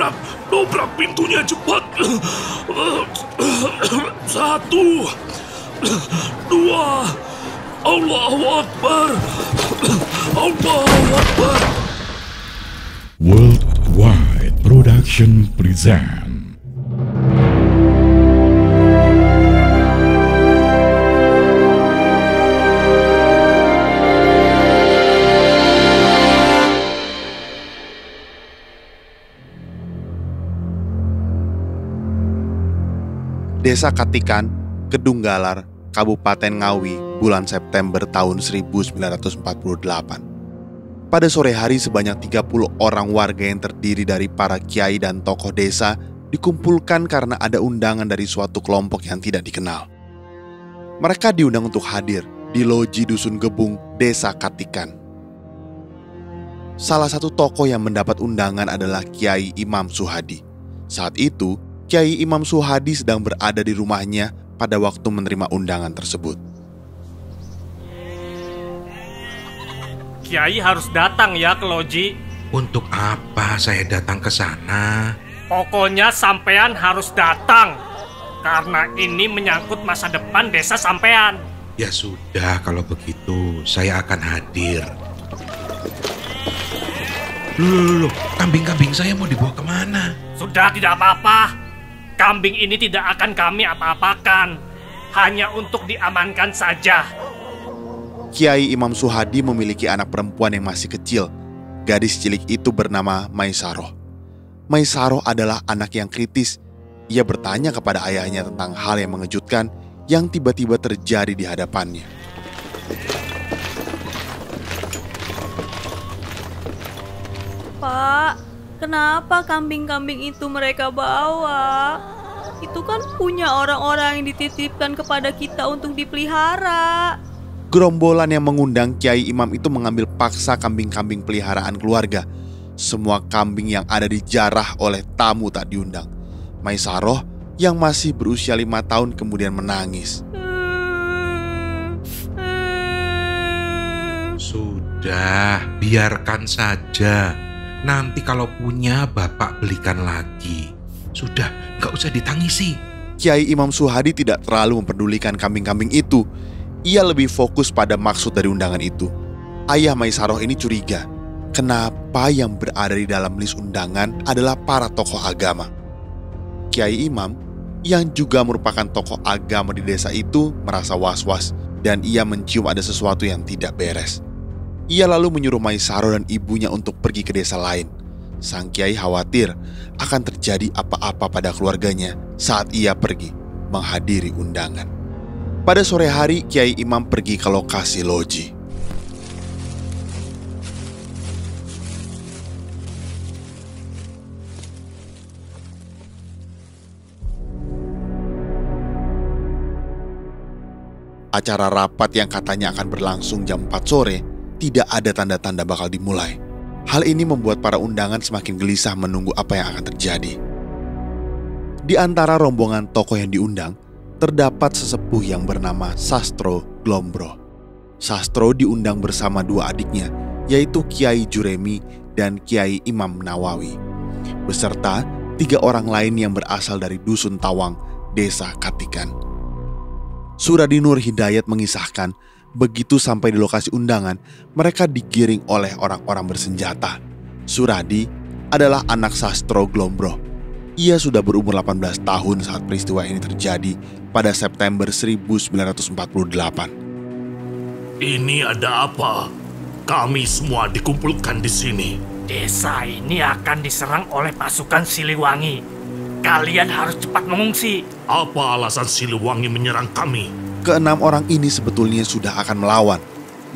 dobrak, dobrak pintunya cepat. Satu, dua, Allahu Akbar, Allahu Akbar. Worldwide Production present Desa Katikan, Kedunggalar, Kabupaten Ngawi, bulan September tahun 1948. Pada sore hari sebanyak 30 orang warga yang terdiri dari para kiai dan tokoh desa dikumpulkan karena ada undangan dari suatu kelompok yang tidak dikenal. Mereka diundang untuk hadir di loji Dusun Gebung, Desa Katikan. Salah satu tokoh yang mendapat undangan adalah Kiai Imam Suhadi. Saat itu, Kiai Imam Suhadi sedang berada di rumahnya pada waktu menerima undangan tersebut. Kiai harus datang ya ke loji. Untuk apa saya datang ke sana? Pokoknya sampean harus datang. Karena ini menyangkut masa depan desa sampean. Ya sudah, kalau begitu saya akan hadir. Loh, loh, loh, kambing-kambing saya mau dibawa ke mana? Sudah tidak apa-apa. Kambing ini tidak akan kami apa-apakan. Hanya untuk diamankan saja. Kiai Imam Suhadi memiliki anak perempuan yang masih kecil. Gadis cilik itu bernama Maisaroh. Maisaroh adalah anak yang kritis. Ia bertanya kepada ayahnya tentang hal yang mengejutkan yang tiba-tiba terjadi di hadapannya. Pak, kenapa kambing-kambing itu mereka bawa? Itu kan punya orang-orang yang dititipkan kepada kita untuk dipelihara. Gerombolan yang mengundang Kiai Imam itu mengambil paksa kambing-kambing peliharaan keluarga. Semua kambing yang ada dijarah oleh tamu tak diundang. Maisaroh yang masih berusia lima tahun kemudian menangis. Sudah, biarkan saja. Nanti kalau punya bapak belikan lagi. Sudah, nggak usah ditangisi. Kiai Imam Suhadi tidak terlalu memperdulikan kambing-kambing itu. Ia lebih fokus pada maksud dari undangan itu. Ayah Maisaroh ini curiga. Kenapa yang berada di dalam list undangan adalah para tokoh agama? Kiai Imam yang juga merupakan tokoh agama di desa itu merasa was-was dan ia mencium ada sesuatu yang tidak beres. Ia lalu menyuruh Maisaro dan ibunya untuk pergi ke desa lain. Sang kiai khawatir akan terjadi apa-apa pada keluarganya saat ia pergi menghadiri undangan. Pada sore hari, Kiai Imam pergi ke lokasi loji. Acara rapat yang katanya akan berlangsung jam 4 sore tidak ada tanda-tanda bakal dimulai. Hal ini membuat para undangan semakin gelisah menunggu apa yang akan terjadi. Di antara rombongan tokoh yang diundang, terdapat sesepuh yang bernama Sastro Glombro. Sastro diundang bersama dua adiknya, yaitu Kiai Juremi dan Kiai Imam Nawawi, beserta tiga orang lain yang berasal dari Dusun Tawang, Desa Katikan. Suradi Nur Hidayat mengisahkan, begitu sampai di lokasi undangan, mereka digiring oleh orang-orang bersenjata. Suradi adalah anak Sastro Glombro. Ia sudah berumur 18 tahun saat peristiwa ini terjadi pada September 1948. Ini ada apa? Kami semua dikumpulkan di sini. Desa ini akan diserang oleh pasukan Siliwangi. Kalian harus cepat mengungsi. Apa alasan Siliwangi menyerang kami? Keenam orang ini sebetulnya sudah akan melawan.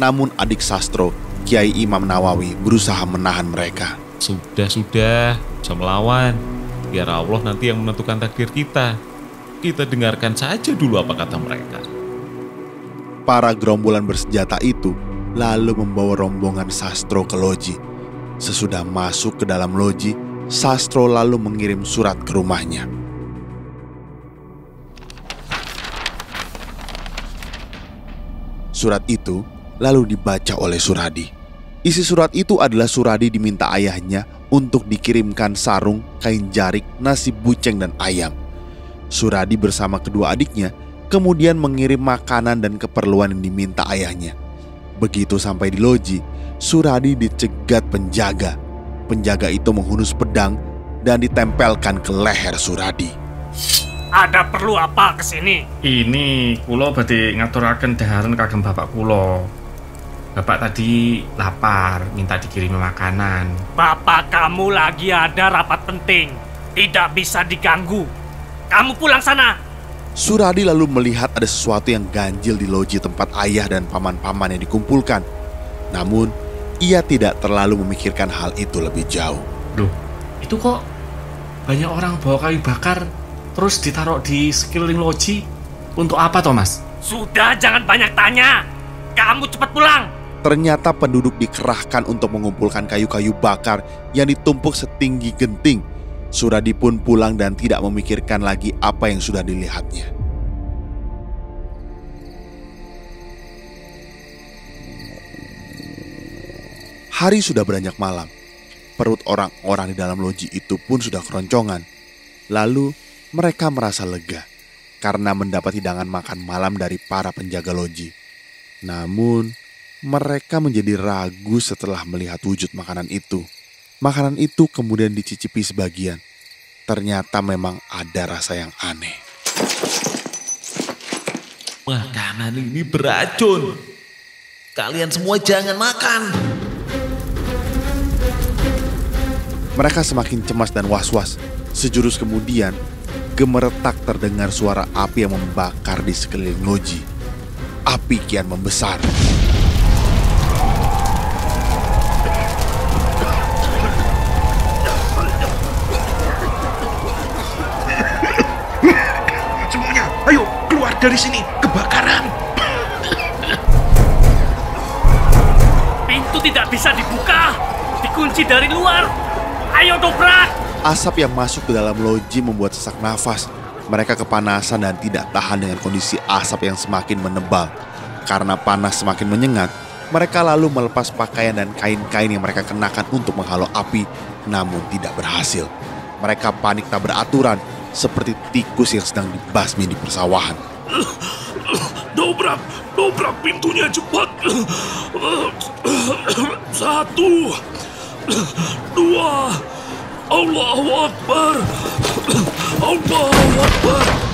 Namun adik Sastro, Kiai Imam Nawawi berusaha menahan mereka. Sudah, sudah, bisa melawan. Biar Allah nanti yang menentukan takdir kita. Kita dengarkan saja dulu apa kata mereka. Para gerombolan bersenjata itu lalu membawa rombongan Sastro ke loji. Sesudah masuk ke dalam loji, Sastro lalu mengirim surat ke rumahnya. Surat itu lalu dibaca oleh Suradi. Isi surat itu adalah Suradi diminta ayahnya untuk dikirimkan sarung, kain jarik, nasi buceng, dan ayam. Suradi bersama kedua adiknya kemudian mengirim makanan dan keperluan yang diminta ayahnya. Begitu sampai di loji, Suradi dicegat penjaga. Penjaga itu menghunus pedang dan ditempelkan ke leher Suradi. Ada perlu apa ke sini? Ini kulo badhe ngaturaken daharan kagem bapak kulo. Bapak tadi lapar, minta dikirimi makanan. Bapak kamu lagi ada rapat penting. Tidak bisa diganggu. Kamu pulang sana. Suradi lalu melihat ada sesuatu yang ganjil di loji tempat ayah dan paman-paman yang dikumpulkan. Namun, ia tidak terlalu memikirkan hal itu lebih jauh. Loh, itu kok banyak orang bawa kayu bakar terus ditaruh di sekeliling loji. Untuk apa, Thomas? Sudah jangan banyak tanya. Kamu cepat pulang. Ternyata penduduk dikerahkan untuk mengumpulkan kayu-kayu bakar yang ditumpuk setinggi genting. Suradi pun pulang dan tidak memikirkan lagi apa yang sudah dilihatnya. Hari sudah beranjak malam. Perut orang-orang di dalam loji itu pun sudah keroncongan. Lalu mereka merasa lega karena mendapat hidangan makan malam dari para penjaga loji. Namun, mereka menjadi ragu setelah melihat wujud makanan itu. Makanan itu kemudian dicicipi sebagian. Ternyata memang ada rasa yang aneh. Makanan ini beracun. Kalian semua jangan makan. Mereka semakin cemas dan was-was. Sejurus kemudian, gemeretak terdengar suara api yang membakar di sekeliling loji. Api kian membesar. Semuanya, ayo keluar dari sini. Kebakaran. Pintu tidak bisa dibuka. Dikunci dari luar. Ayo dobrak. Asap yang masuk ke dalam loji membuat sesak nafas. Mereka kepanasan dan tidak tahan dengan kondisi asap yang semakin menebal. Karena panas semakin menyengat, mereka lalu melepas pakaian dan kain-kain yang mereka kenakan untuk menghalau api, namun tidak berhasil. Mereka panik tak beraturan, seperti tikus yang sedang dibasmi di persawahan. Dobrak, dobrak pintunya cepat. Satu, dua, Allahu Akbar. Allahu Akbar.